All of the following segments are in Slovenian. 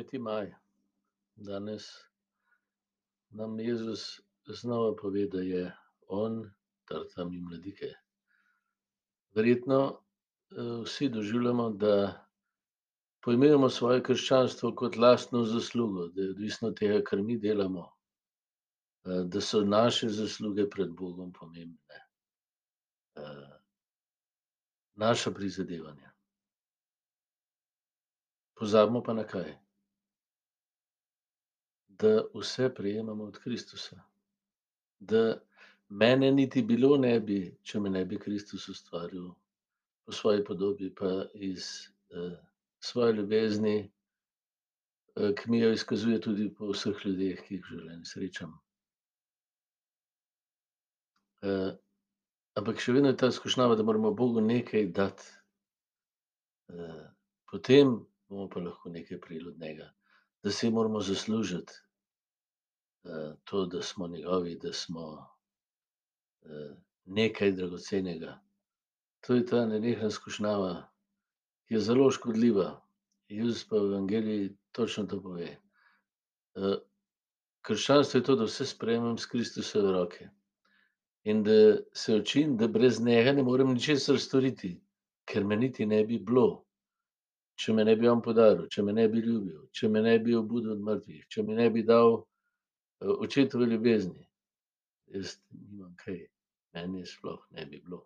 peti maj. Danes nam Jezus znova pove, da je on tarta mi mladike. Verjetno vsi doživljamo, da pojmujemo svoje krščanstvo kot lastno zaslugo, da je odvisno od tega, kar mi delamo, da so naše zasluge pred Bogom pomembne. Naša prizadevanja. Pozabimo pa na kaj? Da vse prejemamo od Kristusa. Da mene niti bilo ne bi, če me ne bi Kristus ustvaril po svoji podobi pa iz svoje ljubezni, ki mi jo izkazuje tudi po vseh ljudeh, ki jih v življenju srečam. Ampak še vedno je ta skušnjava, da moramo Bogu nekaj dati. Potem bomo pa lahko nekaj prejeli od njega. Da si moramo zaslužiti to, da smo njegovi, da smo nekaj dragocenega. To je ta nenehna skušnjava, ki je zelo škodljiva. Jezus pa v evangeliji točno to pove. Krščanstvo je to, da vse sprejmem s Kristusove roke. In da se učim, da brez njega ne morem ničesar storiti, ker me niti ne bi bilo, če me ne bi on podaril, če me ne bi ljubil, če me ne bi obudil od mrtvih, če mi ne bi dal očetove ljubezni. Jaz nimam kaj, mene sploh ne bi bilo.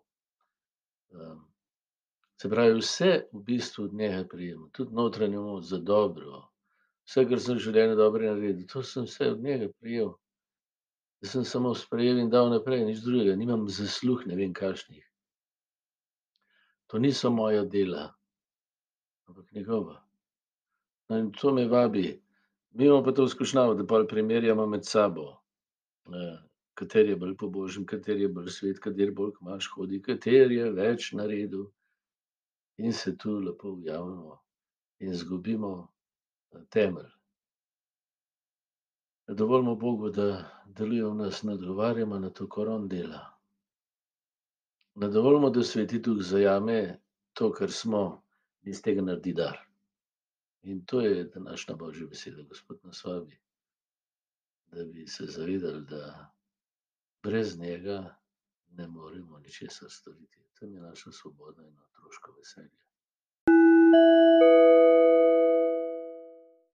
Se pravi, vse v bistvu od njega prejemam, tudi notranjo moč za dobro. Vse, kar sem v življenju dobrega naredil, to sem vse od njega prejel. Jaz sem samo sprejel in dal naprej, nič drugega, nimam zaslug ne vem kakšnih. To niso moja dela, ampak njegova. No, in to me vabi. Mi imamo pa to skušnjavo, da pol primerjamo med sabo. Kateri je bolj pobožen, kateri je bolj svet, kateri bolj k maš hodi, kateri je več naredil. In se tu lepo ujamemo in izgubimo temelj. Dovolimo Bogu, da deluje v nas, ne odgovarjamo na to, kar on dela. Ne dovolimo, da Sveti duh zajame to, kar smo, iz tega naredi dar. In to je današnja božja beseda. Gospod nas vabi, da bi se zavedali, da brez njega ne moremo ničesar storiti. Tam je naša svoboda in otroško veselje.